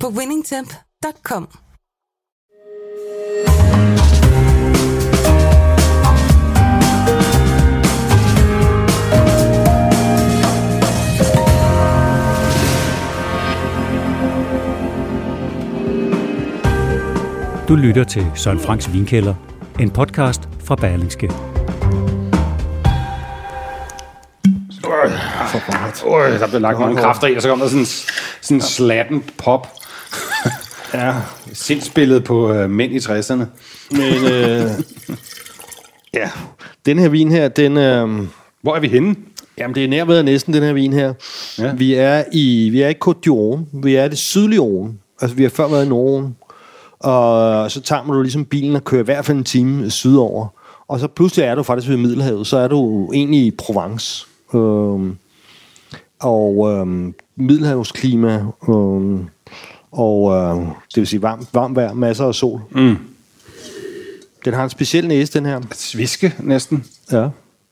på winningtemp.com. Du lytter til Søren Franks Vinkælder, en podcast fra Berlingske. Øh, der blev lagt mange kræfter i, og så kom der sådan, sådan en slatten pop. Ja, Sindsbillede på øh, mænd i 60'erne. men øh, ja, den her vin her, den øh, Hvor er vi henne? jamen det er nær ved næsten den her vin her. Ja. Vi er i vi er i Côte d'Or, vi er i det sydlige Rhône. Altså vi har før været i Norden. Og så tager man du ligesom bilen og kører i hvert fald en time sydover. Og så pludselig er du faktisk ved Middelhavet, så er du egentlig i Provence. Øhm, og øhm, Middelhavsklima, øhm, og øh, det vil sige varmt, varmt vejr, masser af sol. Mm. Den har en speciel næse, den her. Sviske næsten. Ja.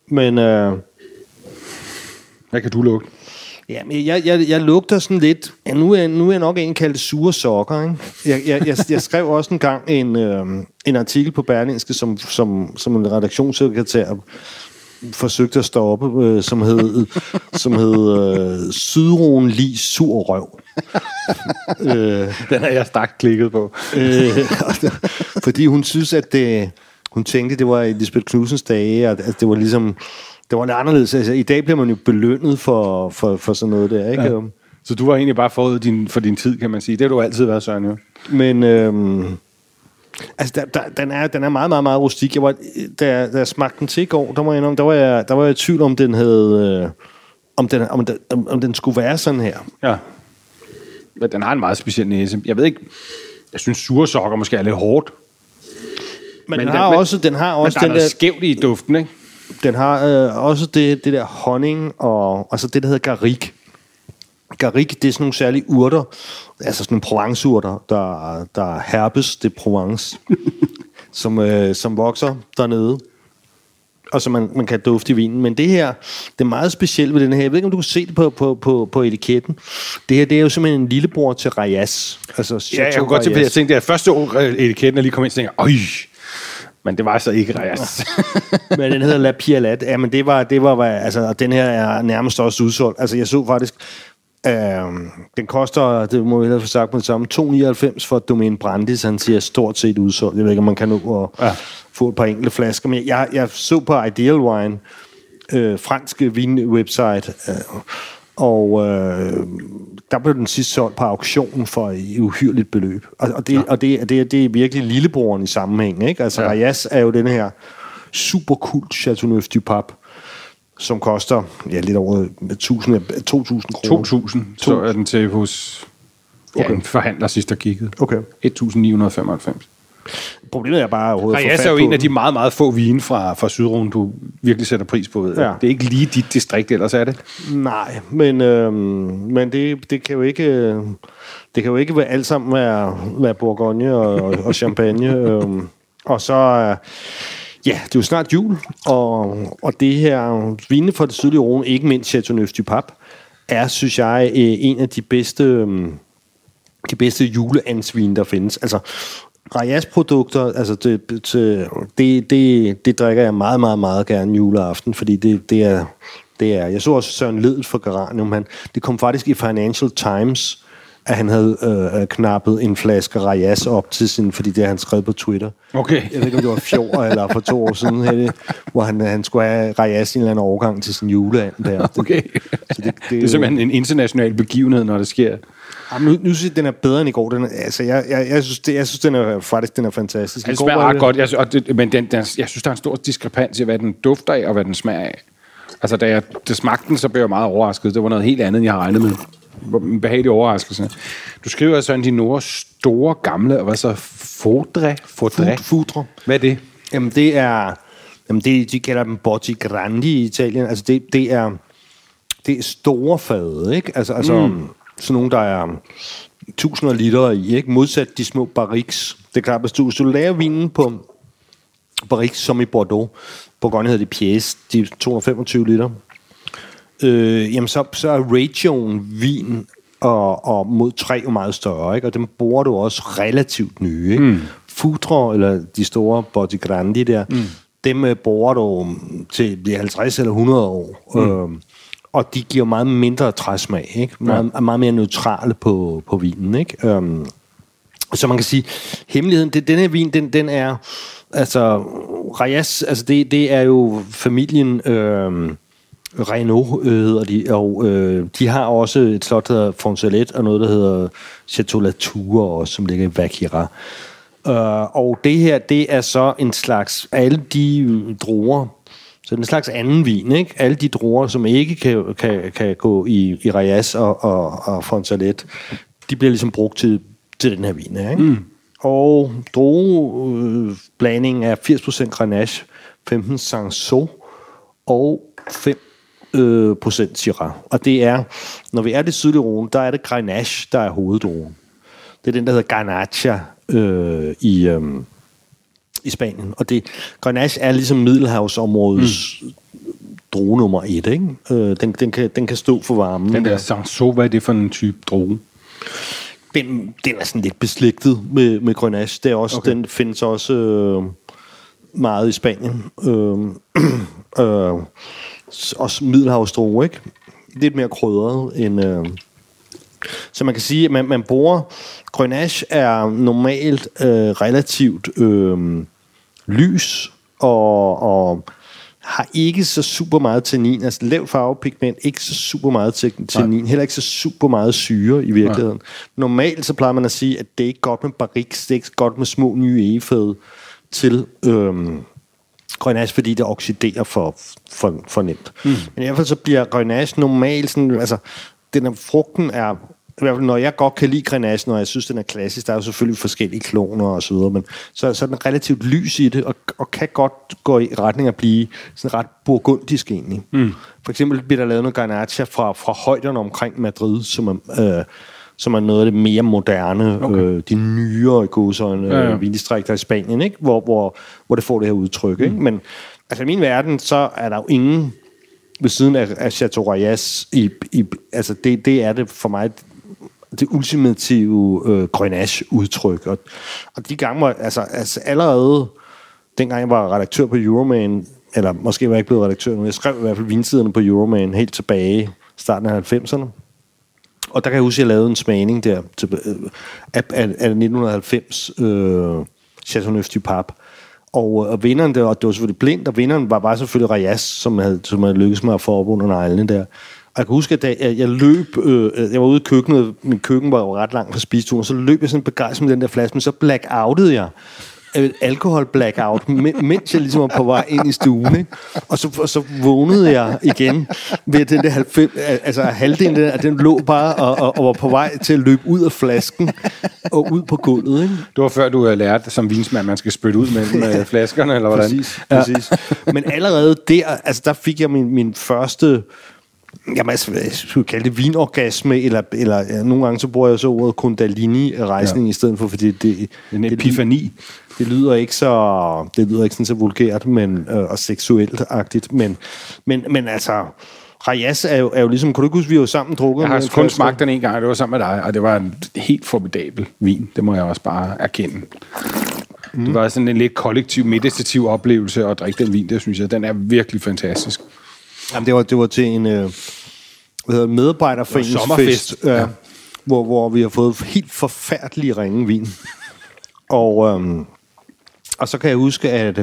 Men øh, Hvad kan du lugte? ja, men jeg, jeg, jeg lugter sådan lidt... Ja, nu, er, nu er jeg nok en kaldt sure sokker, ikke? Jeg, jeg, jeg, jeg skrev også en gang en, øh, en artikel på Berlingske, som, som, som en redaktionssekretær forsøgte at stoppe, øh, som hed, som hed øh, Sydroen lige sur røv. øh, Den er jeg stærkt klikket på. øh, fordi hun synes, at det, hun tænkte, det var i Lisbeth Knudsens dage, at det var ligesom, det var lidt anderledes. Altså, I dag bliver man jo belønnet for, for, for sådan noget der, ikke? Ja. Så du var egentlig bare forud din, for din tid, kan man sige. Det har du altid været, Søren, jo. Men øhm, altså, der, der, den, er, den er meget, meget, meget rustik. Jeg var, da, jeg- da jeg smagte den til i går, der var jeg, indrømme, der var jeg, der var jeg i tvivl om, den havde... Øh, om den, om, den, om den skulle være sådan her. Ja. Den har en meget speciel næse. Jeg ved ikke, jeg synes sure sokker måske er lidt hårdt. Men, Men den, den- har men- også, den har Men også der er den der, skævt i duften, ikke? den har øh, også det, det der honning, og, og så det, der hedder garrigue. Garrigue, det er sådan nogle særlige urter, altså sådan nogle Provence-urter, der, der herpes det Provence, som, øh, som vokser dernede, og som man, man kan dufte i vinen. Men det her, det er meget specielt ved den her. Jeg ved ikke, om du kan se det på, på, på, på etiketten. Det her, det er jo simpelthen en lillebror til Rayas. Altså Ja, jeg kunne godt tænke, Rayas. jeg tænkte, at første år øh, etiketten er lige kom ind, så tænkte jeg, men det var så ikke Rejas. Men den hedder La Pialat. Ja, men det var, det var, altså, og den her er nærmest også udsolgt. Altså, jeg så faktisk, øh, den koster, det må vi have sagt på det samme, 2,99 for Domaine Brandis. Han siger stort set udsolgt. Jeg ved ikke, om man kan nå at Ja. få et par enkelte flasker. Men jeg, jeg så på Ideal Wine, øh, franske vin-website, øh, og øh, der blev den sidst solgt på auktionen for et uhyrligt beløb. Og, og, det, ja. og det, det, det er virkelig lillebroren i sammenhæng. Ikke? Altså, Ja. ja. Rayas er jo den her superkult Chateauneuf du Pape, som koster ja, lidt over 1000, 2.000 kroner. 2.000, så er den til hos okay. Okay. en forhandler sidst, der kiggede. Okay. 1.995. Problemet er bare overhovedet fat er jo en af de meget, meget få vine fra, fra Sydruen, du virkelig sætter pris på. Ved. Ja. Det er ikke lige dit distrikt, ellers er det. Nej, men, øhm, men det, det kan jo ikke... øh, Det kan jo ikke være alt sammen være, være Bourgogne og, og, Champagne. øhm, og så... øh, Ja, det er jo snart jul, og, og det her vine fra det sydlige Rhône, ikke mindst Chateauneuf du Pape, er, synes jeg, øh, en af de bedste, øh, de bedste juleansvin, der findes. Altså, Rajas produkter, altså det, det, det, det, det drikker jeg meget, meget, meget gerne juleaften, fordi det, det er, det er, jeg så også Søren Ledet fra Geranium, han, det kom faktisk i Financial Times, at han havde øh, øh, knappet en flaske Rajas op til sin, fordi det har han skrevet på Twitter. Okay. Jeg ved ikke, om det var fjor eller for to år siden, her, hvor han, han skulle have Rajas i en eller anden overgang til sin juleand der. Okay. Så det, det, Det er simpelthen en international begivenhed, når det sker. Jamen, nu, nu synes jeg, den er bedre end i går. Den er, altså, jeg, jeg, jeg, synes, det, jeg synes, den er faktisk den er fantastisk. Den smager ret godt, jeg, og det, men den, den, jeg synes, der er en stor diskrepans i, hvad den dufter af, og hvad den smager af. Altså, da jeg det smagte den, så blev jeg meget overrasket. Det var noget helt andet, end jeg havde regnet med. En behagelig overraskelse. Du skriver altså en ord store, gamle, og hvad så? Fodre? Fodre? Fudre. Hvad er det? Jamen, det er... Jamen, det, de kalder dem Botti Grandi i Italien. Altså, det, det er... Det er store fade, ikke? Altså, altså mm. sådan nogle, der er tusinder liter i, ikke? Modsat de små barriques. Det er klart, hvis du, hvis du laver vinen på barriques, som i Bordeaux, Bourgogne hedder det pièce, de er 225 liter, øh, jamen så, så er ratioen vin og, og mod træ jo meget større, ikke? og dem bruger du også relativt nye. Ikke? Mm. Futre, eller de store Botti Grandi der, mm. dem øh, bruger du til de 50 eller 100 år. Mm. Øh, og de giver meget mindre træsmag, ikke? Meget, ja. meget mere neutrale på, på vinen. Ikke? Um, så man kan sige, hemmeligheden, det, den her vin, den, den er, altså, Reyes, altså det, det er jo familien øh, Renault, øh, hedder de, og øh, de har også et slot, der hedder Fonsalet, og noget, der hedder Chateau Latour, også, som ligger i Vakira. Uh, og det her, det er så en slags, alle de druer, så en slags anden vin, ikke? Alle de druer, som ikke kan, kan, kan gå i, i Reyes og, og, og Fonsalet, de bliver ligesom brugt til, til den her vin her, ikke? Mm. Og drueblandingen er 80% Grenache, 15 Sanso og 5 øh, procent Syrah. Og det er, når vi er det sydlige Rhone, der er det Grenache, der er hoveddruen. Det er den, der hedder Garnacha øh, i, øh, i Spanien. Og det, Grenache er ligesom Middelhavsområdets mm. drue nummer et. Ikke? Øh, den, den, kan, den kan stå for varmen. Den der Sanso, hvad er det for en type drue? Den, den er sådan lidt beslægtet med, med Grenache. Det er også, okay. Den findes også øh, meget i Spanien. Øh, øh, også middelhavsdrue, ikke? Lidt mere krydret end... Øh, så man kan sige, at man, man bruger... Grenache er normalt øh, relativt øh, lys og, og har ikke så super meget tannin, altså lavt farvepigment, ikke så super meget tannin, Nej. heller ikke så super meget syre i virkeligheden. Nej. Normalt så plejer man at sige, at det er ikke godt med barriques, det er ikke godt med små nye egefæde til øhm, Grenache, fordi det oxiderer for, for, for nemt. Mm. Men i hvert fald så bliver Grenache normalt sådan, altså, den er, frugten er i hvert fald når jeg godt kan lide Grenache, når jeg synes, den er klassisk, der er jo selvfølgelig forskellige kloner og så videre, men så, så er den relativt lys i det, og, og kan godt gå i retning at blive sådan ret burgundisk egentlig. Mm. For eksempel bliver der lavet noget Grenache fra, fra højderne omkring Madrid, som er, øh, som er noget af det mere moderne, okay. øh, de nyere i godsøjne ja, ja. Øh, vindistrikter i Spanien, ikke? Hvor, hvor, hvor det får det her udtryk. Mm. Ikke? Men altså, i min verden, så er der jo ingen ved siden af, af Chateau Reyes, i, i, altså det, det er det for mig det ultimative øh, Grenache-udtryk. Og, og de gange var, altså, altså allerede dengang jeg var redaktør på Euroman, eller måske var jeg ikke blevet redaktør nu, jeg skrev i hvert fald vinsiderne på Euroman helt tilbage starten af 90'erne. Og der kan jeg huske, at jeg lavede en smagning der til, øh, af, af, af 1990 øh, Chateauneuf du Pape. Og, øh, og vinderen, der, og det var selvfølgelig blind, og vinderen var bare selvfølgelig Reyes, som havde, som havde lykkes med at få op under neglene der. Og jeg kan huske, at da jeg, jeg løb, øh, jeg var ude i køkkenet, min køkken var jo ret langt fra spiseturen, så løb jeg sådan begejstret med den der flaske, men så blackoutede jeg alkohol blackout, mens jeg ligesom var på vej ind i stuen. Ikke? Og, så, og så vågnede jeg igen ved den der 90, altså halvdelen af den lå bare og, og, og, var på vej til at løbe ud af flasken og ud på gulvet. Ikke? Det var før du havde lært som vinsmand, man skal spytte ud mellem øh, flaskerne, eller hvordan? Præcis, præcis. Ja. Men allerede der, altså der fik jeg min, min første jamen, altså, jeg skulle kalde det vinorgasme, eller, eller ja, nogle gange så bruger jeg så ordet kundalini-rejsning ja. i stedet for, fordi det... En epifani. Det, det lyder ikke så, det lyder ikke sådan så vulgært men, øh, og seksuelt-agtigt, men, men, men altså... Reyes er jo, er jo ligesom, kunne du ikke huske, vi var sammen drukket? Jeg har kun smagt den en gang, og det var sammen med dig, og det var en helt formidabel vin. Det må jeg også bare erkende. Mm. Det var sådan en lidt kollektiv, meditativ oplevelse at drikke den vin, det synes jeg. Den er virkelig fantastisk. Jamen, det var, det var til en øh, hvad hedder, medarbejderforeningsfest, ja, ja. hvor, hvor vi har fået helt forfærdelig ringe vin. og, øhm, og så kan jeg huske, at,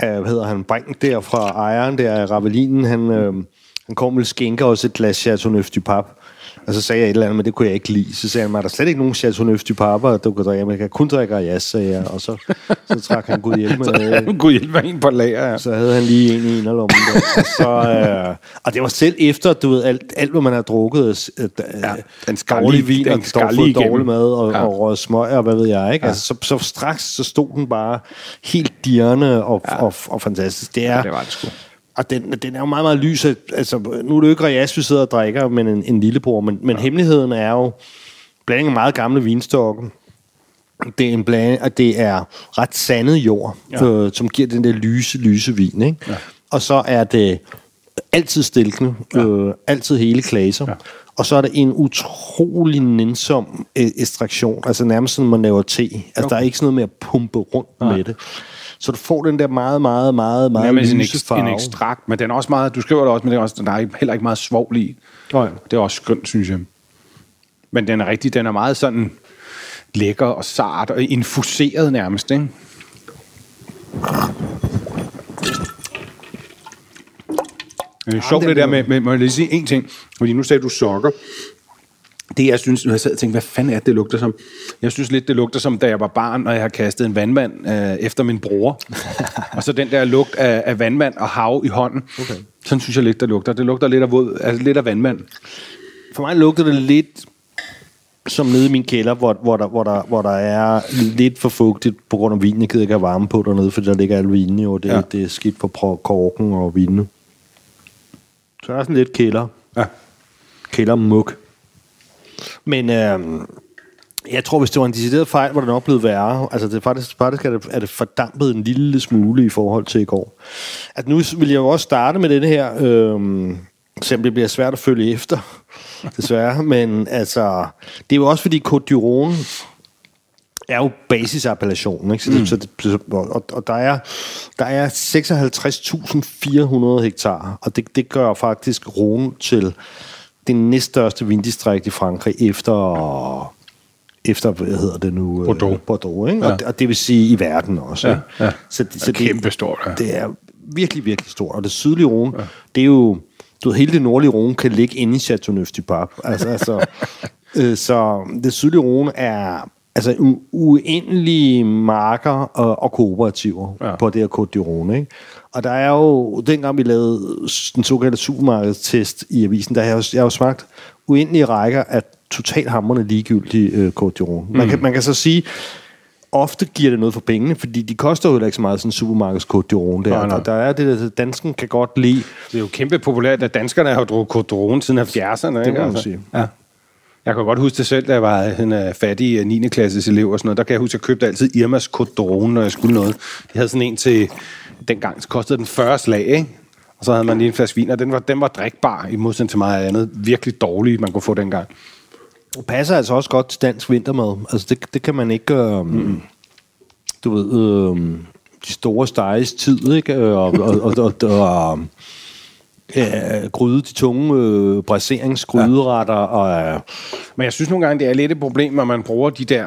at hvad hedder han, Brink der fra ejeren der Ravelinen, han, øh, han kom med skænker også et glas Chateauneuf du Pape. Og så sagde jeg et eller andet, men det kunne jeg ikke lide. Så sagde han mig, er der slet ikke nogen Chateau Neuf du Pape, du kan drikke? Jeg kan kun drikke Arias, sagde jeg. Og så, så trak han Gud hjælp med. Du kunne hjælpe en på lager, ja. Så havde han lige en i en af lommen der. Og, så, øh, og det var selv efter, du ved, alt, alt hvad man har drukket, øh, ja, den dårlig vin, den og dårlig, dårlig mad, og, Ja. ja. og røget smøg, og hvad ved jeg, ikke? Ja. Altså, så, så straks, så stod den bare helt dirrende og, ja. og, og fantastisk. Det er, Det var det sgu. Og den, den er jo meget, meget lys. Altså, nu er det jo ikke Rias, vi sidder og drikker, men en, en lillebror. Men, men ja. hemmeligheden er jo blanding af meget gamle vinstokke. Det er, en blanding, og det er ret sandet jord, ja. øh, som giver den der lyse, lyse vin. Ikke? Ja. Og så er det altid stilkende, ja. øh, altid hele klaser. Ja. Og så er det en utrolig nænsom øh, ekstraktion, altså nærmest sådan, man laver te. Altså, okay. der er ikke sådan noget med at pumpe rundt Nej. med det. Så du får den der meget, meget, meget, meget Nærmest en, lyse ekst- farve. en ekstrakt, men den er også meget, du skriver det også, men det er også, der er heller ikke meget svovl i. Nej. Det er også skønt, synes jeg. Men den er rigtig, den er meget sådan lækker og sart og infuseret nærmest, ikke? Det er sjovt det der er- med, med, må jeg lige sige en ting, fordi nu sagde du sokker. Det jeg synes, jeg sad og tænkte, hvad fanden er det, det lugter som? Jeg synes lidt, det lugter som, da jeg var barn, og jeg har kastet en vandmand øh, efter min bror. og så den der lugt af, af vandmand og hav i hånden. Okay. Sådan synes jeg lidt, det lugter. Det lugter lidt af, våd, altså lidt af vandmand. For mig lugter det lidt som nede i min kælder, hvor, hvor, der, hvor, der, hvor der er lidt for fugtigt på grund af vinen. Jeg gider ikke have varme på dernede, fordi der ligger alle vinen jo. Det, Ja. det er skidt for korken og vinene. Så der er sådan lidt kælder. Ja. Kældermuk. Men øhm, jeg tror, hvis det var en decideret fejl, var det nok blevet værre. Altså, det er faktisk, faktisk er, det, er det fordampet en lille smule i forhold til i går. At nu vil jeg jo også starte med den her, øhm, selvom det bliver svært at følge efter, desværre. Men altså, det er jo også fordi Côte d'Iron er jo basisappellationen, ikke? Så, mm. så det, så, og, og der er, der er 56.400 hektar, og det, det gør faktisk Rhone til det næststørste vinddistrikt i Frankrig efter efter, hvad hedder det nu? øh, Bordeaux. Bordeaux, ikke? Ja. Og, og det vil sige i verden også. Ja, ikke? ja. Så, Det er kæmpestort, ja. Det er virkelig, virkelig stort. Og det sydlige Rhone, ja. det er jo... Du ved, hele det nordlige Rhone kan ligge inde i Chateauneuf du Pape. Altså, altså, øh, så det sydlige Rhone er altså u- uendelige marker og, og kooperativer Ja. på det her Côte d'Iron, ikke? Og der er jo, dengang vi lavede den såkaldte supermarkedstest i avisen, der har jeg, jo- jeg har jo smagt uendelige rækker af totalt hamrende ligegyldige øh, Côte d'Iron. Man, kan, man kan så sige, ofte giver det noget for pengene, fordi de koster jo ikke så meget sådan en supermarkeds Côte d'Iron der. Nej, der er det der, dansken kan godt lide. Det er jo kæmpe populært, at danskerne har drukket Codron siden 70'erne. Det må man sige. Ja. Jeg kan godt huske det selv, da jeg var en uh, fattig uh, 9. klasses elev og sådan noget. Der kan jeg huske, at jeg købte altid Irmas Codron, når jeg skulle noget. Jeg havde sådan en til, dengang kostede den 40 slag, ikke? Og så havde man lige en flaske vin, og den var, den var drikbar i modsætning til meget andet. Virkelig dårlig, man kunne få dengang. Det passer altså også godt til dansk vintermad. Altså det, det kan man ikke... Øh, mm. Du ved, øh, de store steges tid, ikke? Øh, Og, og, og, og, og øh, gryde, de tunge øh, braseringsgryderetter, og øh, Men jeg synes nogle gange, det er lidt et problem, når man bruger de der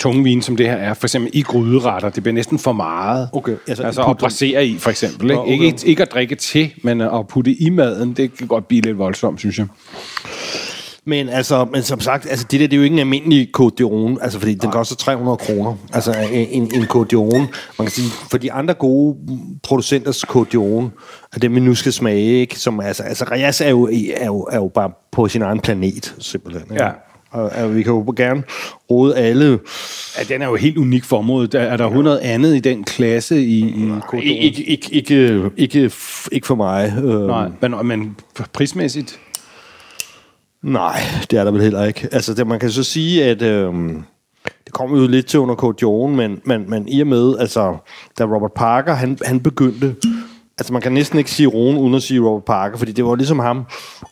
tunge vin, som det her er, for eksempel i gryderetter. Det bliver næsten for meget. Okay, altså, Altså, at brasere i, for eksempel. Ikke? Okay. Ikke, ikke at drikke til, men at putte i maden, det kan godt blive lidt voldsomt, synes jeg. Men altså, men som sagt, altså det der, det er jo ikke en almindelig Côte d'Iron, altså fordi den koster 300 kroner. Altså en, en Côte d'Iron, man kan sige, for de andre gode producenters Côte d'Iron, af dem vi nu skal smage, ikke, som altså, altså Rias er jo, er, jo, er jo bare på sin egen planet, simpelthen. Ikke? Ja. Og, og vi kan jo gerne råde alle, Ja, den er jo helt unik for området. Er, er der 100 andet i den klasse i, i d'Or? ikke, ikke, ikke, ikke, ikke for mig. Øh, Nej, men, men prismæssigt? Nej, det er der vel heller ikke. Altså, det, man kan så sige, at øhm, det kommer jo lidt til under d'Iron, men, men, men i og med, altså, da Robert Parker, han, han begyndte, altså man kan næsten ikke sige Rune uden at sige Robert Parker, fordi det var ligesom ham.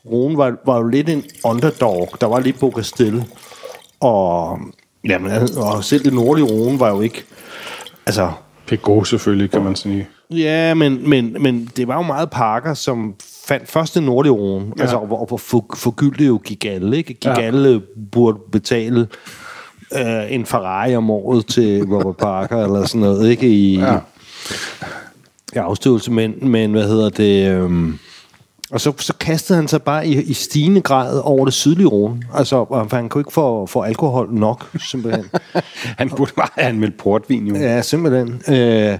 Rune var, var jo lidt en underdog, der var lidt på stille. Og, jamen, og selv det nordlige Rune var jo ikke, altså, Pegou selvfølgelig, kan man sige. Ja, men, men, men det var jo meget Parker, som fandt først den nordlige Rhone, ja. altså, og, og for, forgyldte jo Gigalle, ikke? Gigalle ja. burde betale øh, en Ferrari om året til Robert Parker, eller sådan noget, ikke? I, Ja. I afstøvelse, men, men hvad hedder det... Øh, Og så, så kastede han sig bare i, i stigende grad over det sydlige Rhone. Altså, og han kunne ikke få, få alkohol nok, simpelthen. Han burde bare have anmeldt portvin, jo. Ja, simpelthen. Øh,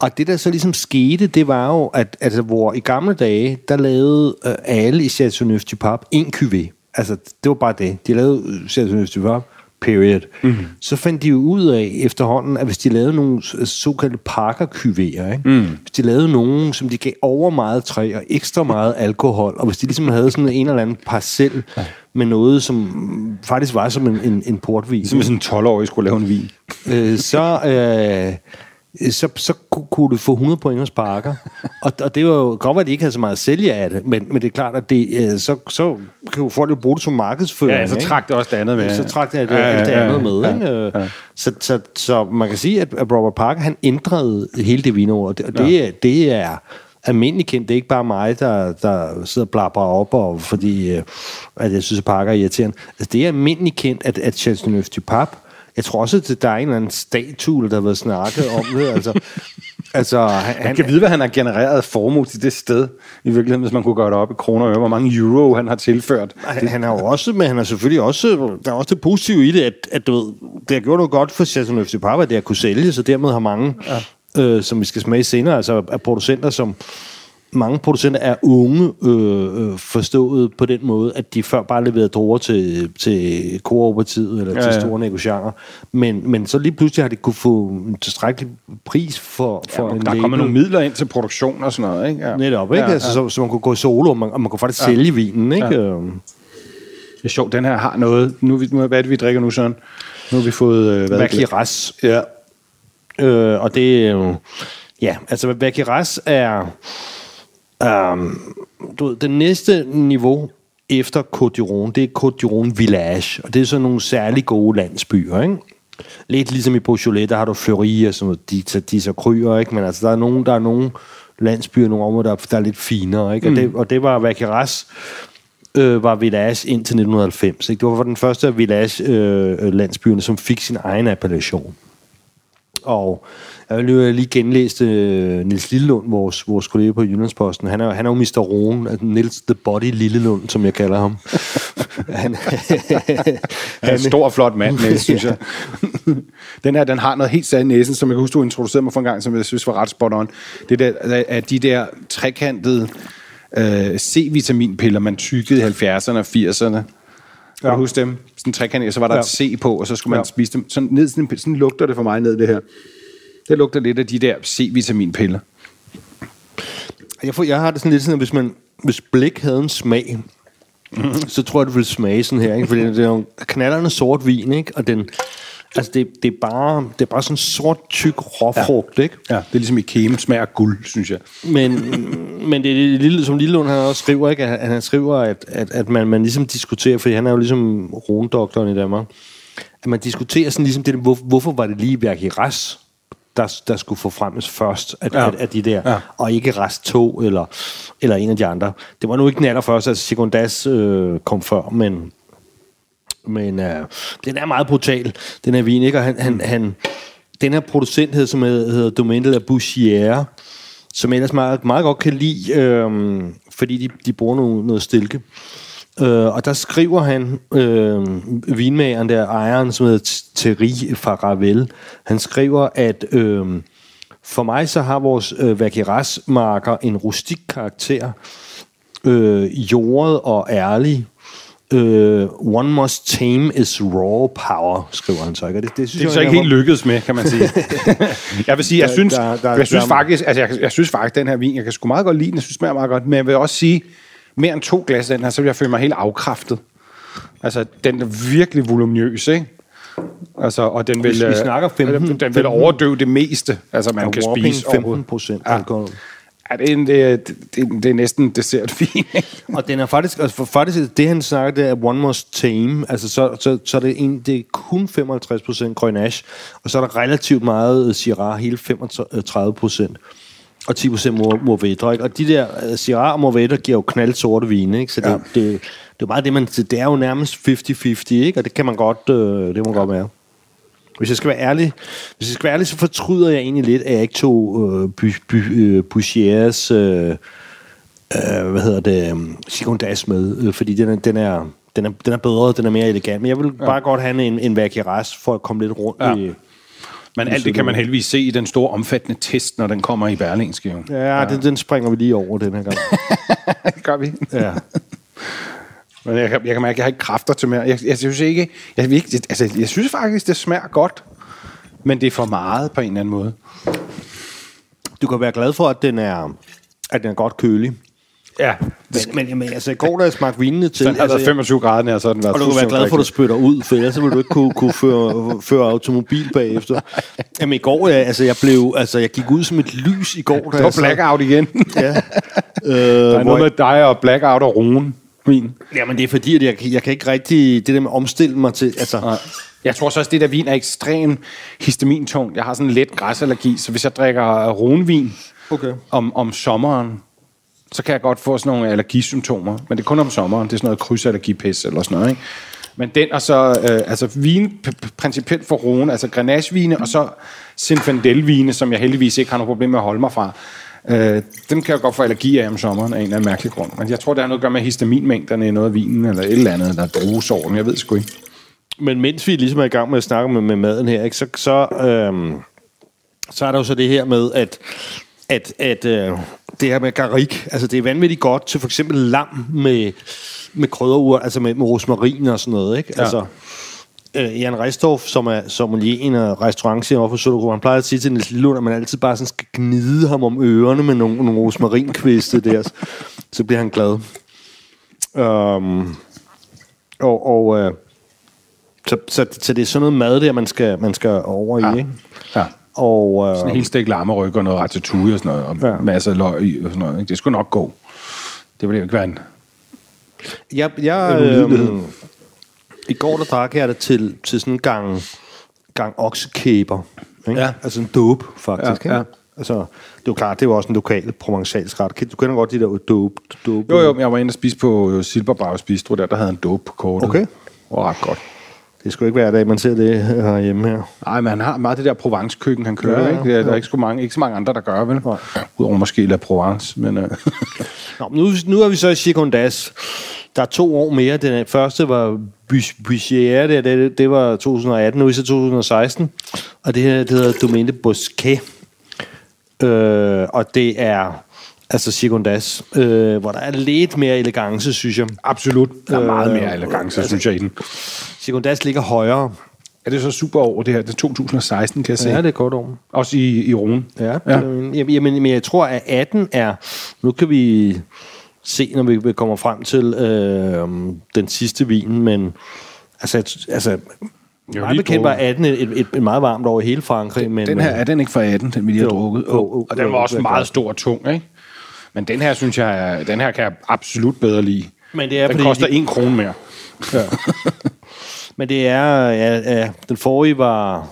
og det, der så ligesom skete, det var jo, at altså, hvor i gamle dage, der lavede øh, alle i Chateauneuf du Pape en cuvée. Altså, det var bare det. De lavede øh, Chateauneuf du Pape, period. Mm-hmm. Så fandt de jo ud af efterhånden, at hvis de lavede nogle såkaldte parker ikke? Mm. hvis de lavede nogle, som de gav over meget træ og ekstra meget alkohol, og hvis de ligesom havde sådan en eller anden parcel ja. med noget, som faktisk var som en, en, en portvin. Som sådan en 12-årig skulle lave en vin. Øh, så... Øh, så, så kunne du få 100 point hos Parker. og, og det var jo godt, at de ikke havde så meget at sælge af det, men, men det er klart, at det, øh, så, så kan folk jo bruge det som markedsføring. Ja, så trak det også det andet med. Så trak det, det, ja, ja, det andet med. Ja, ikke? Ja. Så, så, så man kan sige, at, Robert Parker, han ændrede hele det vinord, og det, og det, ja. det er almindelig kendt. Det er ikke bare mig, der, der sidder og blabber op, og fordi øh, at jeg synes, at Parker er irriterende. Altså, det er almindelig kendt, at, at du Pape jeg tror også, at der er en eller anden statue, der har været snakket om det. Altså, altså, han, han kan vide, hvad han har genereret formue til det sted, i virkeligheden, hvis man kunne gøre det op i kroner og øre, hvor mange euro han har tilført. Han, han har jo også, men han har selvfølgelig også, der er også det positive i det, at, at du ved, det har gjort noget godt for du Pape, at det har kunne sælge, så dermed har mange, ja. øh, som vi skal smage senere, altså af producenter, som mange producenter er unge, øh, øh, forstået på den måde, at de før bare leverede druer til, til kooperativet eller ja, ja. til store negociationer. Men, men så lige pludselig har de kunne få en tilstrækkelig pris for, for ja, en Der kommer nogle midler ind til produktion og sådan noget, ikke? Ja. Netop, ikke? Ja, altså, ja. Så, så man kunne gå solo, og man, og man kunne faktisk ja. sælge vinen, ikke? Ja. Det er sjovt, den her har noget... Nu, nu hvad er det, vi drikker nu, Søren? Nu har vi fået... Øh, hvad Ras. Ja. Øh, og det er jo... Ja, altså Vakiras er Um, du ved, det næste niveau efter Côte d'Iron, det er Côte d'Iron Village, og det er sådan nogle særlig gode landsbyer, ikke? Lidt ligesom i Beaujolais, der har du Fleury og sådan noget, de, de, de så kryer, ikke? Men altså, der er nogen, der er nogle landsbyer, nogle områder, der, der er lidt finere, ikke? Mm. Og, det, og det var Vaqueras, øh, var Village indtil 1990. Ikke? Det var den første af Village-landsbyerne, øh, som fik sin egen appellation. Og jeg vil lige genlæse uh, Nils Lillelund, vores, vores kollega på Jyllandsposten. Han er, han er jo Mr. Roen, altså Nils The Body Lillelund, som jeg kalder ham. han, han er en stor flot mand, Niels, synes jeg. den her, den har noget helt særligt næsen, som jeg kan huske, du introducerede mig for en gang, som jeg synes var ret spot on. Det der, at de der trekantede uh, C-vitaminpiller, man tykkede i 70'erne og 80'erne. Kan ja. du huske dem? Sådan en trekant, så var der ja. et C på, og så skulle man ja. spise dem. Sådan, ned, sådan, sådan lugter det for mig ned, det her. Det lugter lidt af de der C-vitaminpiller. Jeg, får, jeg har det sådan lidt sådan, at hvis, man, hvis blik havde en smag, mm. så tror jeg, det ville smage sådan her. Ikke? Fordi det er jo knalderne sort vin, ikke? og den, Altså, det, det, er bare, det er bare sådan sort, tyk råfrugt, ja. ikke? Ja, det er ligesom i kæme smager guld, synes jeg. Men, men det er lille, som Lillelund han også skriver, ikke? At han skriver, at, at, at man, man ligesom diskuterer, fordi han er jo ligesom rondoktoren i Danmark, at man diskuterer sådan ligesom det, hvor, hvorfor var det lige i Ras, der, der skulle få fremmes først af, ja. af, af de der, ja. og ikke rest 2 eller, eller en af de andre. Det var nu ikke den allerførste, altså Segundas øh, kom før, men, men øh, den er meget brutal, den her vin, ikke? Og han, han, han, den her producent hedder, som hedder Domaine de la Bouchière, som ellers meget, meget godt kan lide, øh, fordi de, de bruger noget, noget stilke. Øh, og der skriver han, øh, vinmageren der, ejeren, som hedder Thierry Faravel, han skriver, at øh, for mig så har vores øh, Vaqueras-marker en rustik karakter, øh, jordet og ærlig, Uh, one must tame is raw power, skriver han så. Ikke? Det, det, synes det er jeg, så ikke helt lykkedes med, kan man sige. jeg vil sige, jeg synes, der, der, jeg synes der, faktisk, altså jeg, jeg synes faktisk, den her vin, jeg kan sgu meget godt lide den, jeg synes smager meget godt, men jeg vil også sige, mere end to glas af den her, så vil jeg føle mig helt afkræftet. Altså, den er virkelig voluminøs, ikke? Altså, og den vil, vi, vi snakker 15, den, den vil overdøve det meste, altså man kan spise 15 procent alkohol. Ja. Ja, det er, det, er, det, det er næsten dessertvin. og den er faktisk, altså for, faktisk, det han snakker, det er one must tame, altså så, så, så er det, en, det er kun 55% Grenache, og så er der relativt meget Syrah, hele 35% og 10% Mourvedre, ikke? Og de der uh, Syrah og Mourvedre giver jo knald sorte vine, ikke? Så det, ja. det, det, det, er bare det, man, det er jo nærmest 50-50, ikke? Og det kan man godt, øh, det må ja. godt være. Hvis jeg skal være ærlig, hvis jeg skal være ærlig, så fortryder jeg egentlig lidt, at jeg ikke tog øh, Bouchers øh, øh, hvad hedder det, um, Sekundas med, øh, fordi den er, den er, den er, den er bedre, den er mere elegant. Men jeg vil ja. bare godt have en, en Vakiras for at komme lidt rundt Ja. i... Men alt det kan man heldigvis se i den store omfattende test, når den kommer i Berlingske. jo. Ja, ja. Den, den springer vi lige over den her gang. Gør vi. Ja. Men jeg, kan- jeg kan mærke, at jeg har ikke kræfter til mere. Jeg, jeg synes ikke... Jeg, ikke altså, jeg synes faktisk, det smager godt. Men det er for meget på en eller anden måde. Du kan være glad for, at den er, at den er godt kølig. Ja. Men, men, men altså, i går, da jeg smagte vinene til... Den har altså, været 25 grader her, så har den været Og du kan være glad for, at du spytter ud, for ellers så vil du ikke kunne, kunne føre, føre automobil bagefter. Jamen i går, jeg, altså, jeg blev, altså, jeg gik ud som et lys i går. Da Det var jeg blackout igen. Ja. Øh, Der er hvor noget med dig og blackout og rune. Vin. Jamen det er fordi, at jeg, jeg kan ikke rigtig, det der med at omstille mig til, altså, Jeg tror så også, det der vin er ekstremt histamintung. Jeg har sådan en let græsallergi, så hvis jeg drikker runvin Okay. om, om sommeren, så kan jeg godt få sådan nogle allergisymptomer. Men det er kun om sommeren. Det er sådan noget krydsallergipæs eller sådan noget. Ikke? Men den og så, øh, altså vin principielt for roen, altså grenagevine og så Zinfandel-vine, som jeg heldigvis ikke har noget problem med at holde mig fra. Øh, dem kan jeg godt få allergi af om sommeren af en eller anden mærkelig grund. Men jeg tror, det har noget at gøre med histaminmængderne i noget af vinen, eller et eller andet, over den. Jeg ved sgu ikke. Men mens vi ligesom er i gang med at snakke med, med maden her, ikke, så, så, øhm, så er der jo så det her med, at, at, at øh, det her med garik, altså det er vanvittigt godt til for eksempel lam med, med krydderur, altså med, med rosmarin og sådan noget, ikke? Ja. Altså, øh, Jan Reistorff, som er sommelierin og restaurantchef over for Sødergruppen, han plejer at sige til Niels Lillund, at man altid bare sådan skal gnide ham om ørerne med nogle, nogle rosmarinkviste der, så bliver han glad. Um, og og øh, så, så, så det er sådan noget mad der, man skal, man skal over i, Ja. ikke? Ja. Og, øh, En helt stik lammeryg og noget ratatouille og sådan noget, og Ja. masser af løg i og sådan noget. Ikke? Det skulle nok gå. Det ville jo ikke være en... jeg, jeg, øh, I går der drak jeg det til, til sådan en gang, gang oksekæber. Ikke? Ja. Altså en dope, faktisk. Ja, ja. Ikke? Altså, det er jo klart, det er jo også en lokal provençalsk ret. Du kender godt de der dope. dope. Jo, jo, men jeg var inde og spise på Silberbraus Bistro, der, der havde en dope på kortet. Okay. Var ret godt. Det skulle ikke hver dag, man ser det herhjemme her. Nej, men han har meget det der Provence-køkken, han kører, Ja, ja, ja. ikke? Det er, der er ikke så mange, ikke så mange andre, der gør, vel? Nej. Udover måske La Provence, men... Uh, Nå, men nu, nu er vi så i Chicondas. Der er to år mere. Den første var Bussiere, det, det, det var 2018, nu er så 2016. Og det her, det hedder Domaine Bosquet. Øh, og det er altså Chicondas, øh, hvor der er lidt mere elegance, synes jeg. absolut. Der er meget Øh, mere elegance, synes jeg, i den. Chicondas ligger højere. Er det så super over det her? Det er 2016, kan jeg se. Ja, det er godt år. Også i, i Rune. Ja, Ja. ja. Jamen, jamen, men jeg tror, at 18 er... Nu kan vi se, når vi kommer frem til øh, den sidste vin, men altså, jeg- altså Jo, meget bekendt var drukket. 18 et, et, et meget varmt over i hele Frankrig. Men, Den her, er den ikke fra 18, den vi lige har Jo, drukket? jo, jo, og den var jo, også meget stor og tung, ikke? Men den her, synes jeg, den her kan jeg absolut bedre lide. Men det er, Den fordi koster de- en krone mere. Men det er... Ja, ja, den forrige var...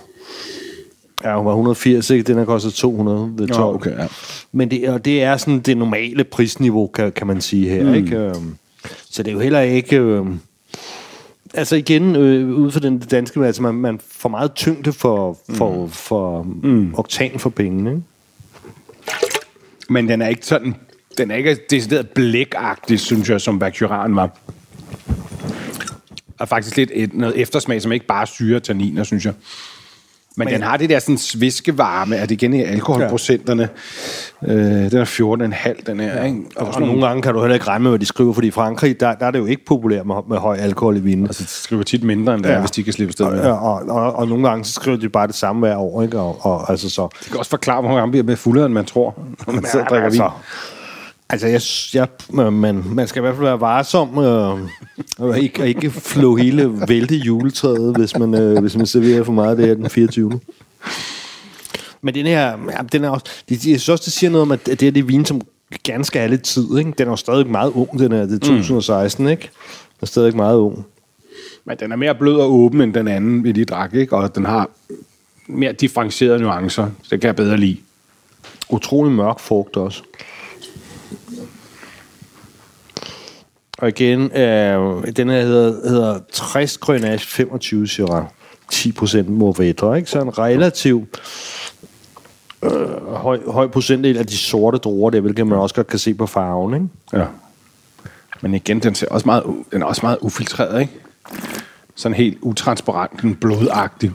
Ja, hun var 180, ikke? Den her koster 200 ved 12. Nå, okay, ja. Men det, og det er sådan det normale prisniveau, kan, kan man sige her. Mm. Ikke? Øhm, Så det er jo heller ikke... Øh, altså igen, øh, ud fra den danske, altså man, man får meget tyngde for, for, mm. for mm. oktan for pengene. Ikke? Men den er ikke sådan... Den er ikke decideret blækagtig, synes jeg, som Bacchuraen var. Og faktisk lidt et, noget eftersmag, som ikke bare syre tanniner, synes jeg. Men, Men den har det der sådan sviskevarme, at det igen i alkoholprocenterne. Ja. Øh, den er 14,5, den her. Ja. Ikke? Og, og nogle gange kan du heller ikke regne med, hvad de skriver, fordi i Frankrig, der, der er det jo ikke populært med, med høj alkohol i vinen. Altså, de skriver tit mindre, end det ja. hvis de kan slippe afsted og, med. og, og, og, og nogle gange, så skriver de bare det samme hver år, ikke? Og, og, altså så... Det kan også forklare, hvor mange bliver med fuldere, end man tror, når man sidder og drikker vin. Altså, jeg, jeg, man, man skal i hvert fald være varsom øh, og ikke, og ikke flå hele vælte juletræet, hvis man, øh, hvis man serverer for meget det her den 24. Men den her, ja, den er også, de, de, jeg synes også, det siger noget om, at det er det vin, som gerne skal have lidt tid. Ikke? Den er jo stadig meget ung, den her. Det er 2016, mm. ikke? Den er stadig meget ung. Men den er mere blød og åben, end den anden, vi lige drak, ikke? Og den har mere differentierede nuancer. Det kan jeg bedre lide. Utrolig mørk frugt også. Og igen, øh, den her hedder, hedder 60 Grenache 25 Syrah. 10% Mourvedre, ikke? Så en relativ øh, høj, høj procentdel af de sorte druer der, hvilket man også godt kan se på farven, ikke? Ja. Men igen, den, ser også meget, den er også meget ufiltreret, ikke? Sådan helt utransparent, den blodagtig.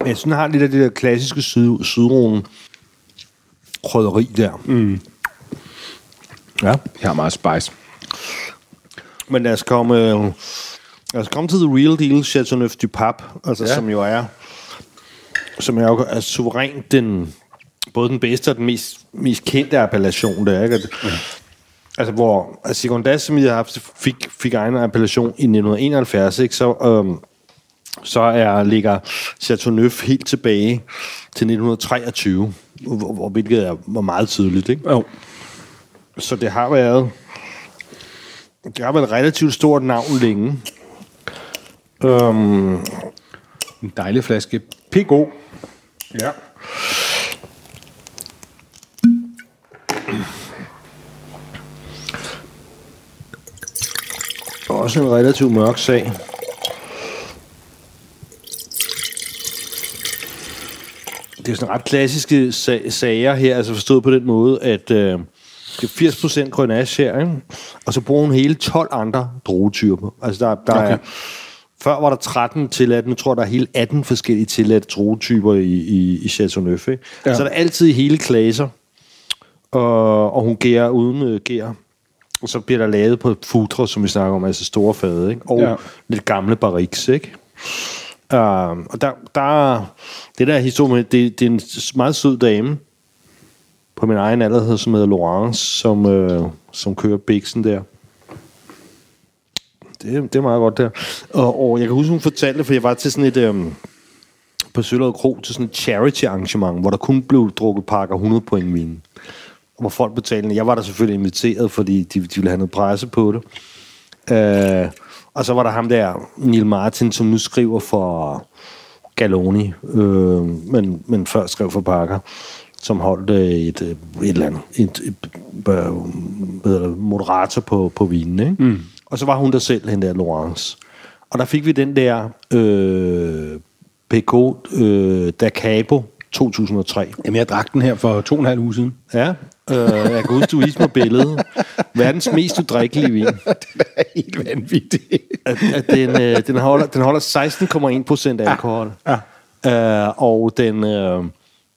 Jeg synes, den har lidt af det der klassiske syd, sydrone krydderi der. Mm. Ja. Jeg har meget spice. Men lad os komme, øh, lad os komme til the real deal, Chateauneuf du Pape, altså, Ja. som jo er, som er, jo er suverænt den, både den bedste og den mest, mest kendte appellation, der er, ikke? Ja. Altså, hvor altså, Secondas, som jeg har haft, fik, fik egen appellation i 1971, ikke? Så, øhm, så er, ligger Chateauneuf helt tilbage til 1923, hvor, hvor, hvilket er, var meget tydeligt, ikke? Jo. Så det har været... Det har været et relativt stort navn længe. Um, En dejlig flaske Pigo. Ja. også en relativt mørk sag. Det er sådan ret klassiske sa- sager her, altså forstået på den måde, at øh, 80% Grenache her, ikke? og så bruger hun hele 12 andre druetyper. Altså der, der okay. Er, før var der 13 tilladt, nu tror jeg, der er hele 18 forskellige tilladte druetyper i, i, i Chateauneuf. Ikke? Ja. Så er der altid hele klaser, og, og hun gærer uden øh, gær. Og så bliver der lavet på futre, som vi snakker om, altså store fade, ikke? og ja. Lidt gamle barriques, ikke? Uh, og der, der, det der historie det, det er en meget sød dame på min egen alder, som hedder Laurence, som, øh, som kører Bixen der. Det, det er meget godt der. Og, og jeg kan huske, hun fortalte, for jeg var til sådan et... Øh, på Søllerød Kro til sådan et charity arrangement, hvor der kun blev drukket pakker 100 point vin. Og Hvor folk betalte. Jeg var der selvfølgelig inviteret, fordi de, de ville have noget presse på det. Øh, og så var der ham der, Neil Martin, som nu skriver for Galoni, øh, men, men før skrev for Parker, som holdt øh, et, øh, et eller andet, et, et, et moderator på, på vinen. Ikke? Mm. Og så var hun der selv, hende der Laurence. Og der fik vi den der øh, Pecot øh, da Cabo 2003. Jamen, jeg drak den her for to og en halv uge siden. Ja, øh, jeg kan huske, du viste mig billedet. Verdens mest udrikkelige vin. den er helt vanvittig. At, at den, øh, den holder, den holder 16,1 procent alkohol. Ja. Øh, og den... Øh,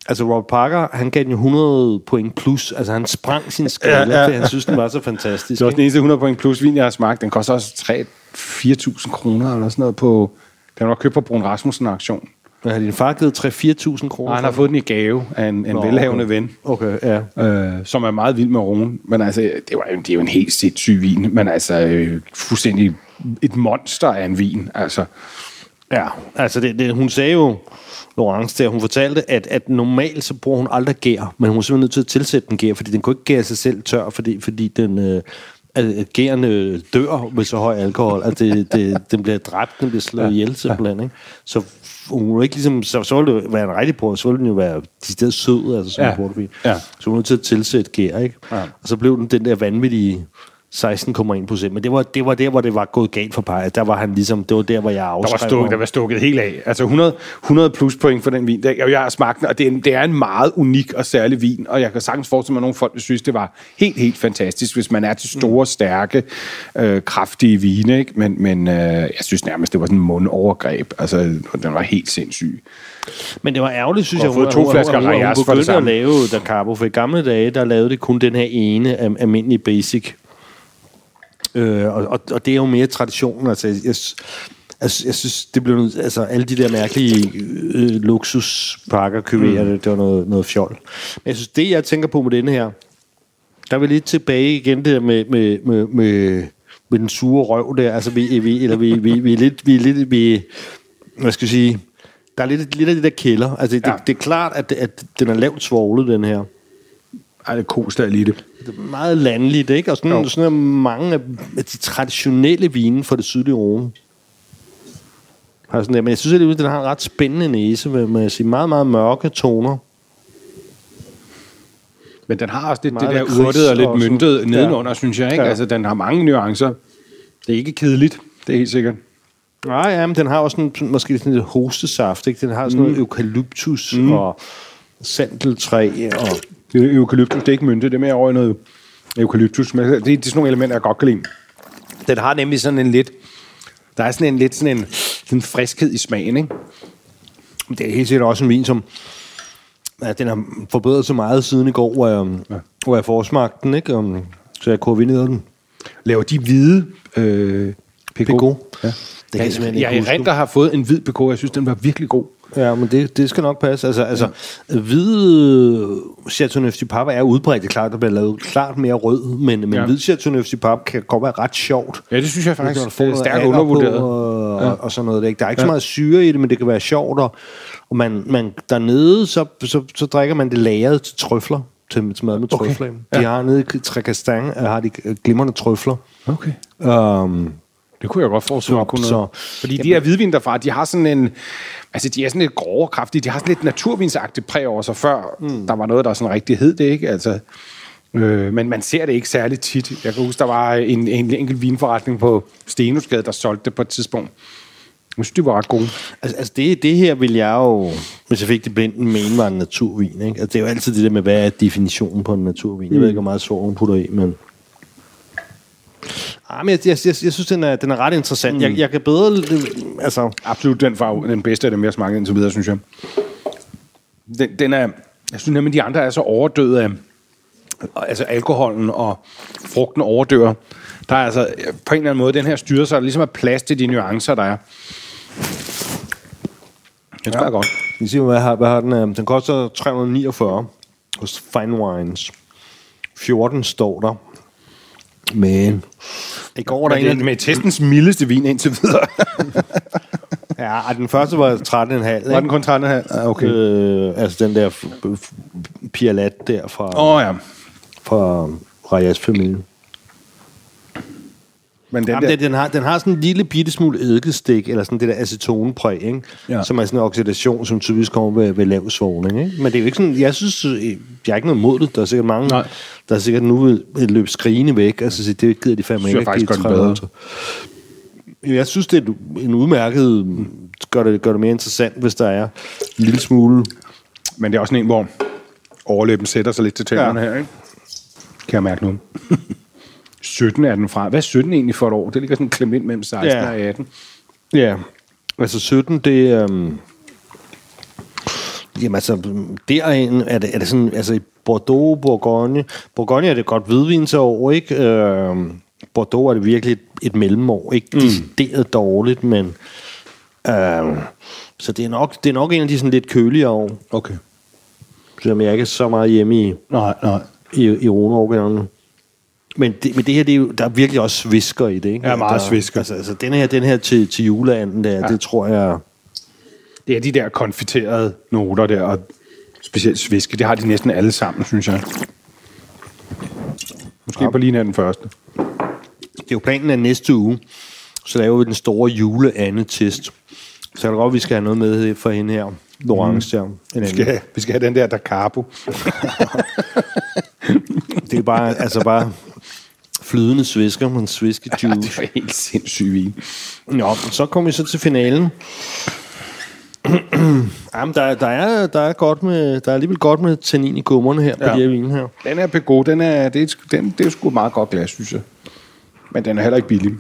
altså, Robert Parker, han gav den jo 100 point plus. Altså, han sprang sin skala, ja, Ja, fordi han synes, den var så fantastisk. Det er også den eneste 100 point plus vin, jeg har smagt. Den koster også 3-4.000 kroner eller sådan noget på... Den var købt på Brun Rasmussen auktion. Men har din far givet 3-4.000 kroner? Og han har fået den i gave af en, en Nå, velhavende okay. ven. Okay, ja. øh, som er meget vild med Rune. Men altså, det, var, det er jo en helt sindssyg vin, men altså øh, fuldstændig et monster af en vin. Altså, Ja, altså det, det, hun sagde jo, Laurence der, hun fortalte, at, at normalt så bruger hun aldrig gær, men hun er simpelthen nødt til at tilsætte den gær, fordi den kunne ikke gære sig selv tør, fordi, fordi den, øh, at øh, dør med så høj alkohol, at det, det, den bliver dræbt, den bliver slået ihjel simpelthen. Ikke? Så hun er ikke ligesom, så, så ville det være en rigtig bror, så ville den jo være de steder sød, altså som Ja. ja. portvin. Ja. Så hun er nødt til at tilsætte gær, ikke? Ja. Og så blev den den der vanvittige 16,1 procent. Men det var, det var der, hvor det var gået galt for Paja. Der var han ligesom, det var der, hvor jeg der, afskrev var stukket, der var stukket helt af. Altså 100, 100 plus point for den vin. Og jeg har smagt den, og det er, en, det er en meget unik og særlig vin. Og jeg kan sagtens forestille mig, at nogle folk vil synes, det var helt, helt fantastisk, hvis man er til store, stærke, øh, kraftige vine. Ikke? Men, men øh, jeg synes nærmest, det var sådan en mundovergreb. Altså, den var helt sindssyg. Men det var ærgerligt, synes Og jeg, fået to flasker hun, hun, hun, hun det begyndte at lave Da Carbo, for i gamle dage, der lavede det kun den her ene almindelige basic. Øh, og, og, og det er jo mere tradition. Altså, jeg, altså, jeg synes, det blev noget, altså alle de der mærkelige øh, luksuspakker, køber, mm. det, det var noget, noget fjol. Men jeg synes, det jeg tænker på med denne her, der er vi lidt tilbage igen der med, med, med, med, med den sure røv der. Altså, vi, vi, eller vi, vi, vi er lidt, vi er lidt, vi, hvad skal jeg sige, der er lidt, lidt af det der kælder. Altså, det, Ja. det, det er klart, at, at den er lavt svoglet, den her. Ej, det er kostet lige det. Det er meget landligt, ikke? Og sådan, Jo. sådan er mange af de traditionelle vine fra det sydlige Rome. Har sådan der. Men jeg synes, at den har en ret spændende næse, med, med at sige, meget, meget mørke toner. Men den har også lidt det der urtet og lidt og sådan. myntet nedenunder, Ja. synes jeg. Ikke? Ja. Altså, den har mange nuancer. Det er ikke kedeligt, det er helt sikkert. Nej, ja, men den har også en, måske sådan lidt hostesaft, ikke? Den har sådan mm. noget eukalyptus mm. og sandeltræ og... Det er eukalyptus, det er ikke mynte, det er mere over i noget eukalyptus. Men det, det er sådan nogle elementer, jeg godt kan lide. Den har nemlig sådan en lidt... Der er sådan en lidt sådan en, sådan en friskhed i smagen, ikke? Det er helt sikkert også en vin, som... Ja, den har forbedret sig meget siden i går, hvor jeg, ja. hvor jeg forsmagte den, ikke? Um, så jeg koordinerede den. Laver de hvide øh? Picot? Ja. Det kan jeg jeg, jeg erindrer har fået en hvid Picot. Jeg synes, den var virkelig god. Ja, men det, det skal nok passe. Altså, altså hvid Chateauneuf du Pape er udbredt. Det er klart, der bliver lavet klart mere rød, men, men Ja. ja. hvid Chateauneuf du Pape kan godt være ret sjovt. Ja, det synes jeg faktisk. Får Det er stærkt undervurderet. På, og, Ja. ja. og sådan noget. Der, der er ikke ja. så meget syre i det, men det kan være sjovt. Og, og man, man, dernede, så, så, så drikker man det lagret til trøfler. Til, til mad med Okay. trøfler. Ja. De har nede i Trecastan, har de glimrende trøfler. Okay. Um, Det kunne jeg godt forestille mig. Kunne så-. Fordi de her hvidvin derfra, de har sådan en... Altså, de er sådan lidt grove kraftige. De har sådan lidt naturvinsagtigt præg over sig før. Mm. Der var noget, der sådan rigtig hed det, ikke? Altså, øh, men man ser det ikke særlig tit. Jeg kan huske, der var en, en enkelt vinforretning på Stenusgade, der solgte det på et tidspunkt. Jeg synes, de var ret gode. Altså, altså det, det her vil jeg jo, hvis jeg fik det blinden, mene var en naturvin. Ikke? Altså, det er jo altid det der med, hvad er definitionen på en naturvin. Jeg ved ikke, hvor meget hun putter i, men... Ah, men jeg, jeg, jeg, jeg synes, den er, den er ret interessant. Mm. Jeg, jeg kan bedre... Altså, Absolut den, farve, den bedste af dem, jeg har smagt indtil videre, synes jeg. Den, den er, jeg synes nemlig, de andre er så overdøde af altså alkoholen og frugten overdør. Der er altså på en eller anden måde, den her styrer sig, der ligesom er plads til de nuancer, der er. Det smager ja. godt. vi siger, hvad har, hvad har den? øh, Den koster 349 hos Fine Wines. 14 står der. Men i går var der en med testens mildeste vin indtil videre. Ja, den første var 13,5. Var den kun 13 her? Ah, okay. Øh, altså den der Pialat der fra, Åh oh, ja. fra Rajas-familien. Men den Jamen, der, den, den, har, den har sådan en lille bitte smule eddikestik, eller sådan det der acetonepræg, ikke? Ja. Som er sådan en oxidation, som typisk kommer ved, ved lav svogning. Ikke? Men det er jo ikke sådan, jeg synes, øh, jeg har ikke noget mod det. Der er sikkert mange, Nej. der er sikkert nu et løb skrigende væk, altså så det gider de fandme ikke. faktisk at give gør bedre. 300. Jeg synes, det er en udmærket, gør det, gør det mere interessant, hvis der er en lille smule men det er også en, hvor overlæben sætter sig lidt til tænderne. Ja. her, ikke? Kan jeg mærke nu. 17 er den fra. Hvad er 17 egentlig for et år? Det ligger sådan klemt ind mellem 16 Ja. og 18. Ja, altså 17, det er... Um, jamen altså, derinde er det, er det sådan, altså i Bordeaux, Bourgogne... Bourgogne er det godt hvidvinsår, ikke? Uh, Bordeaux er det virkelig et, et mellemår. Ikke mm. decideret dårligt, men... Uh, så det er, nok, det er nok en af de sådan lidt køligere år, Okay. selvom jeg ikke er så meget hjemme i, Nej, nej. i, i Rune men det, men det her, det er jo, der er virkelig også svisker i det, ikke? Ja, meget der, svisker. Altså, altså den her, den her til, til juleanden der, ja. det tror jeg... Det er de der konfiterede noter der, og specielt sviske. Det har de næsten alle sammen, synes jeg. Måske ja. på lige den første. Det er jo planen af næste uge, så laver vi den store juleande-test. Så er det godt, at vi skal have noget med for hende her. Laurence der. En Vi anden. skal, have, vi skal have den der da carbo. Det er bare, altså bare flydende svisker, men sviske Ja, juice. det var helt sindssygt vin. Nå, så kommer vi så til finalen. Jamen, der, der, er, der, er godt med, der er alligevel godt med tannin i gummerne her på Ja. de her vine her. Den er Peugeot, den er, det, er, den, det er sgu et meget godt glas, synes jeg. Men den er heller ikke billig.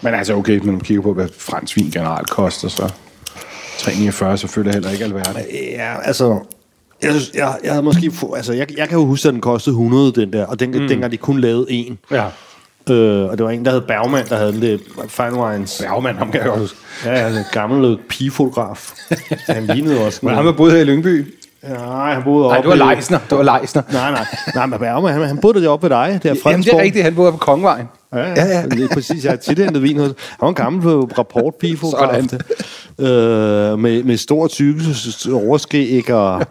Men altså, okay, når man kigger på, hvad fransk vin generelt koster, så 3,49 selvfølgelig heller ikke alverden. Ja, altså... Jeg, synes, jeg, jeg havde måske... Få, altså, jeg, jeg kan jo huske, at den kostede 100, den der. Og den, mm. dengang de kun lavede en. Ja. Øh, og det var en, der hed Bergman, der havde den. Det Fine Wines. Ja, man, ham kan jeg godt huske. Ja, ja, en gammel pigefotograf. Han lignede også. Men ham er boet her i Lyngby. Nej, han boede Nej, oppe... det var Leisner. Det var Leisner. Nej, nej. Nej, men Bergman, han, han boede deroppe ved dig. Der Jamen, det er Fredensborg. rigtigt, han boede på Kongevejen. Ja, ja, ja. Det er præcis. Jeg har tit hentet vin hos. Han var en gammel rapportpigefotograf. Øh, med, med stor cyklus, overskæg, og,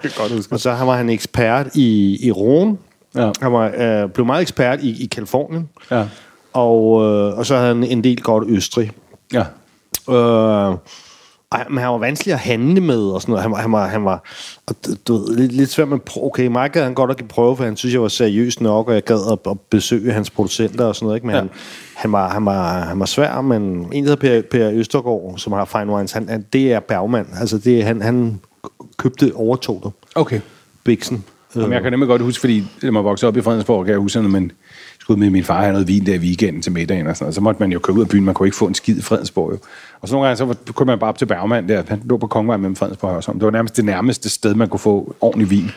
og så var han ekspert i, i Rhone. Ja. Han var, øh, blev meget ekspert i, i Kalifornien. Ja. Og, øh, og så havde han en del godt Østrig. Ja. Øh, Og han, men han var vanskelig at handle med og sådan noget. Han var, han var, han var og, du- ved, lidt, lidt svært med prøve. Okay, mig gad han godt at give prøve, for han synes, jeg var seriøs nok, og jeg gad at, at besøge hans producenter og sådan noget. Ikke? Men Ja. han, han, var, han, var, han var svær, men en, der Per, per Østergaard, som har Fine Wines, han, han, det er Bergman. Altså, det, han, han købte, overtog det. Okay. Bixen. Jamen, jeg kan nemlig godt huske, fordi da man voksede op i Fredensborg, kan jeg huske, man skulle med min far have noget vin der i weekenden til middagen og sådan noget. Så måtte man jo køre ud af byen, man kunne ikke få en skid i Fredensborg jo. Og så nogle gange, så kunne man bare op til Bergman der, han lå på Kongevej mellem Fredensborg og Hørsholm. Det var nærmest det nærmeste sted, man kunne få ordentlig vin.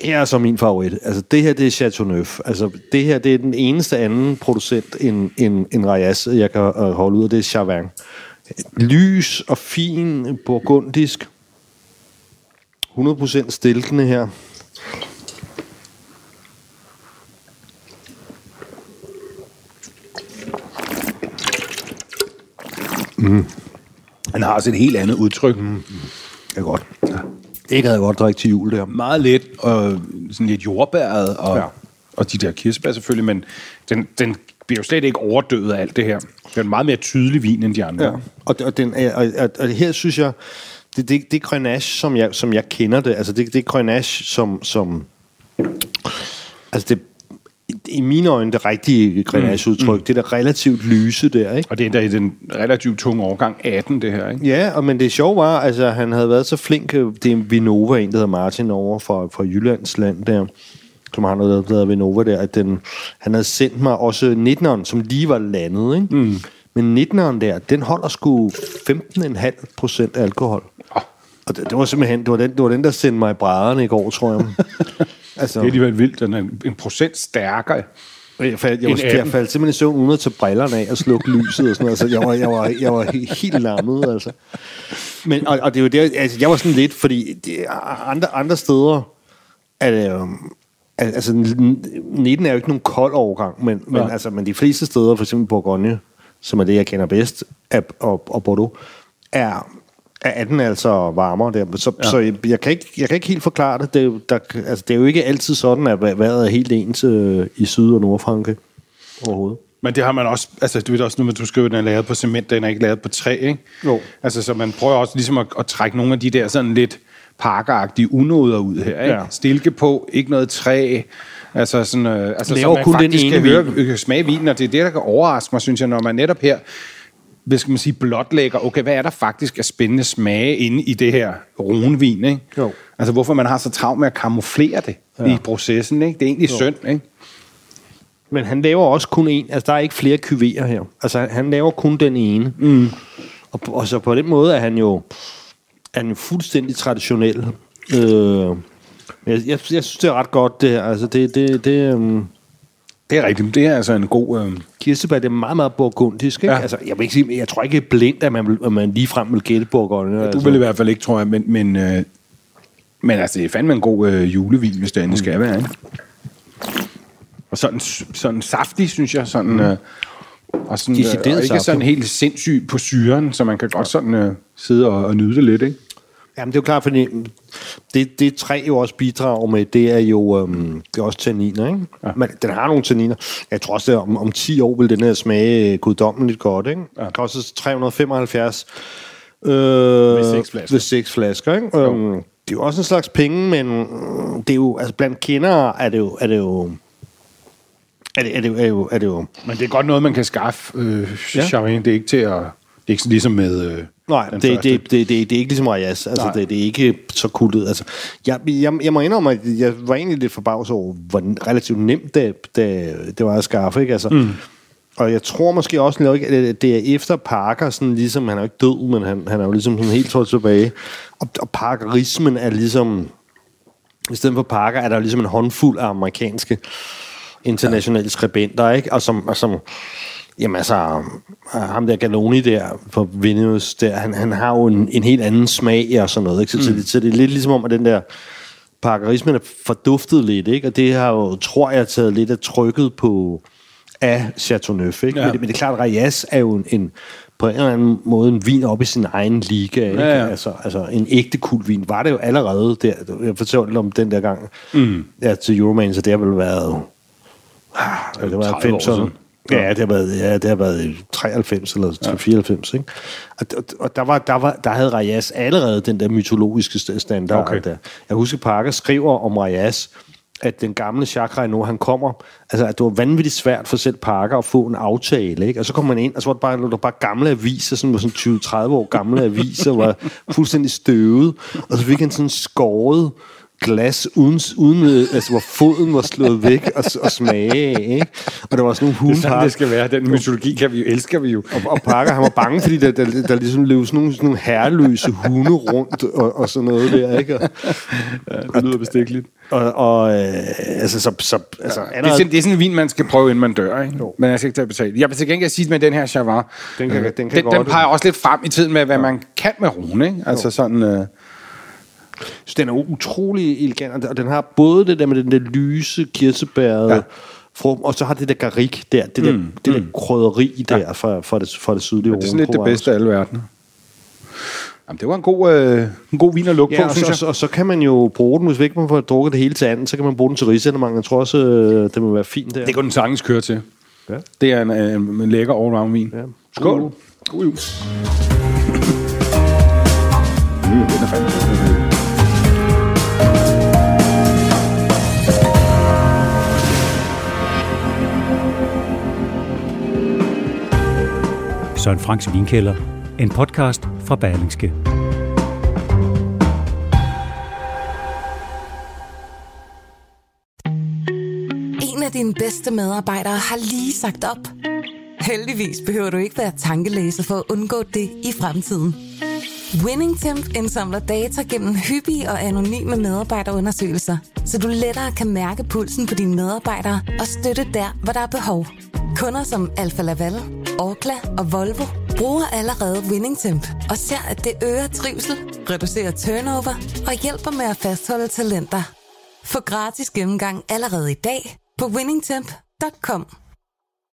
Her er så min favorit. Altså, det her, det er Chateauneuf. Altså, det her, det er den eneste anden producent end, end, end Rayas, jeg kan øh, holde ud af, det er Chavin. Lys og fin, burgundisk. 100% stilkende her. Han har også et helt andet udtryk. Mm. Det er godt. Ja. Det kan jeg godt drikke til jul, der. Meget let og sådan lidt jordbæret og, Ja. og de der kirsebær selvfølgelig, men den, den bliver jo slet ikke overdøvet af alt det her. Det er en meget mere tydelig vin end de andre. Ja. Og, og, den, og, og, og her synes jeg, det, det, det er Grenache, som jeg, som jeg kender det. Altså, det, det er Grenache, som... som altså, det, i mine øjne, det rigtige Grenache-udtryk, mm. det er der relativt lyse der, ikke? Og det er da i den relativt tunge årgang 18, det her, ikke? Ja, og men det sjove var, altså han havde været så flink, øh, det er Vinova, en der hedder Martin over fra, fra Jyllands land der, som har noget, der hedder Vinova der, at den, han havde sendt mig også 19'eren, som lige var landet, ikke? Mm. Men 19'eren der, den holder sgu 15,5 procent alkohol. Oh, Og det, det, var simpelthen, det var, den, det var den, der sendte mig i brædderne i går, tror jeg. altså, det er alligevel vildt. Den er en, en procent stærkere. jeg, faldt, jeg, var, jeg 18. faldt simpelthen i søvn uden at tage brillerne af og slukke lyset og sådan noget. Altså, jeg var, jeg var, jeg var he- helt lammet, altså. Men, og, og det er jo det, altså, jeg var sådan lidt, fordi det, andre, andre steder, er øhm, al- altså, 19 er jo ikke nogen kold overgang, men, men, altså, men de fleste steder, for eksempel Bourgogne, som er det, jeg kender bedst, er, og, og Bordeaux, er, er 18 altså varmere der. Så, ja. så jeg, jeg, kan ikke, jeg kan ikke helt forklare det. Det er, der, altså, det er jo ikke altid sådan, at vejret er helt ens øh, i Syd- og Nordfrankrig overhovedet. Men det har man også, altså du ved også nu, at du skriver, den er lavet på cement, den er ikke lavet på træ, ikke? Jo. Altså så man prøver også ligesom at, at trække nogle af de der sådan lidt parkeragtige unoder ud her, ikke? Ja. Stilke på, ikke noget træ, altså sådan, øh, altså, Laver så man kun den faktisk ene kan høre, øh, smage vinen, og det er det, der kan overraske mig, synes jeg, når man netop her hvad skal man sige, blotlægger, okay, hvad er der faktisk af spændende smage inde i det her runvin, ikke? Jo. Altså, hvorfor man har så travlt med at kamuflere det ja. i processen, ikke? Det er egentlig synd, ikke? Men han laver også kun en. Altså, der er ikke flere kyverer her. Altså, han- laver kun den ene. Mm. Og, og så på den måde er han jo, er han jo fuldstændig traditionel. Øh, jeg, jeg, jeg synes, det er ret godt, det her. Altså, det, det, det, um, Det er rigtigt, det er altså en god... Øh, kirsebær, det er meget, meget burgundisk. Ikke? Ja. Ja. Altså, jeg, vil ikke sige, jeg tror ikke, det er blindt, at man, at man ligefrem vil gætte burgundy. Du altså. vil i hvert fald ikke, tror jeg, men, men, øh, men altså, det er fandme en god øh, julevin, hvis det endelig skal være, ikke? Og sådan, sådan saftig, synes jeg, sådan... Øh, og, sådan, øh, og ikke sådan helt sindssyg på syren, så man kan godt sådan øh, sidde og, og nyde det lidt, ikke? Jamen, det er jo klart, fordi det, det træ jo også bidrager med, det er jo øhm, det er også tanniner, ikke? Ja. Men den har nogle tanniner. Jeg tror også, at om, om 10 år vil den her smage øh, guddommeligt godt, ikke? Ja. Det koster 375 øh, ved seks flasker. Ved flasker, ikke? Øhm, det er jo også en slags penge, men mm, det er jo, altså blandt kendere er det jo, er det jo, er det, er det, er jo, er det jo Men det er godt noget, man kan skaffe, øh, Ja. Charmaine. Det er ikke til at... Det er ikke ligesom med... Øh, Nej, det, første. det, det, det, det er ikke ligesom Reyes. Altså, Nej. det, det er ikke så kultet. Altså, jeg, jeg, jeg må indrømme, at jeg var egentlig lidt forbavset over, hvor relativt nemt det, det, det var at skaffe. Ikke? Altså, mm. Og jeg tror måske også, at det er efter Parker, sådan ligesom, han er jo ikke død, men han, han er jo ligesom sådan helt trådt tilbage. Og, og Parkerismen er ligesom, i stedet for Parker, er der ligesom en håndfuld af amerikanske internationale skribenter, ikke? Og som, og som Jamen altså, ham der Galoni der på Vinus, der, han, han har jo en, en helt anden smag og sådan noget. Ikke? Så, mm. så, det, så det er lidt ligesom om, at den der parkerismen er forduftet lidt, ikke? og det har jo, tror jeg, taget lidt af trykket på af Chateauneuf. Ikke? Ja. Men, det, men det er klart, at Reyes er jo en, en, på en eller anden måde en vin op i sin egen liga. Ikke? Ja, ja. Altså, altså en ægte kultvin var det jo allerede der. Jeg fortalte om den der gang mm. ja, til Euroman, så det har vel været... Ah, det var 30 år 90'erne. siden. Ja, det har været, ja, det har været 93 eller 94, ikke? Og, og, og der, var, der, var, der havde Reyes allerede den der mytologiske st- standard Okay. der. Jeg husker, Parker skriver om Reyes, at den gamle Jacques Reynaud, han kommer, altså at det var vanvittigt svært for selv Parker at få en aftale, ikke? Og så kom man ind, og så var der bare, der bare gamle aviser, sådan, var sådan 20-30 år gamle aviser, var fuldstændig støvet, og så fik han sådan skåret glas, uden, uden altså, hvor foden var slået væk og, og smage af, ikke? Og der var sådan nogle Det er sådan, hundepakker. det skal være. Den mytologi kan vi jo, elsker vi jo. Og, og Parker, han var bange, fordi der, der, der ligesom løb sådan nogle, sådan nogle herreløse hunde rundt og, og sådan noget der, ikke? Og, Ja, det lyder bestikkeligt. og, og øh, altså, så, så altså, Det er, sådan, det er sådan en vin, man skal prøve, inden man dør, ikke? Men jeg skal ikke tage betalt. Jeg vil til gengæld sige med den her Chavar, Den kan- øh, den kan den, den godt- peger også lidt frem i tiden med, hvad man kan med rune, ikke? Altså sådan... Øh, så den er utrolig elegant, og den har både det der med den der lyse kirsebæret, Ja. ja. From, og så har det der garik der, det der, mm, det der krydderi der fra, fra, det, fra det sydlige det er sådan lidt det bedste af alle verdener. Jamen, det var en god, øh, en god vin at lukke Ja, på, og synes så, jeg. og, og så kan man jo bruge den, hvis ikke man får drukket det hele til anden, så kan man bruge den til risalemang. Jeg tror også, øh, det må være fint der. Det kunne den sagtens køre til. Ja. Det er en, øh, en, lækker all-round vin. Ja. Skål. God God jul. Mm, den er fandme Søren Franks Vinkælder. En podcast fra Berlingske. En af dine bedste medarbejdere har lige sagt op. Heldigvis behøver du ikke være tankelæser for at undgå det i fremtiden. WinningTemp indsamler data gennem hyppige og anonyme medarbejderundersøgelser, så du lettere kan mærke pulsen på dine medarbejdere og støtte der, hvor der er behov. Kunder som Alfa Laval, Orkla og Volvo bruger allerede WinningTemp og ser, at det øger trivsel, reducerer turnover og hjælper med at fastholde talenter. Få gratis gennemgang allerede i dag på winningtemp.com.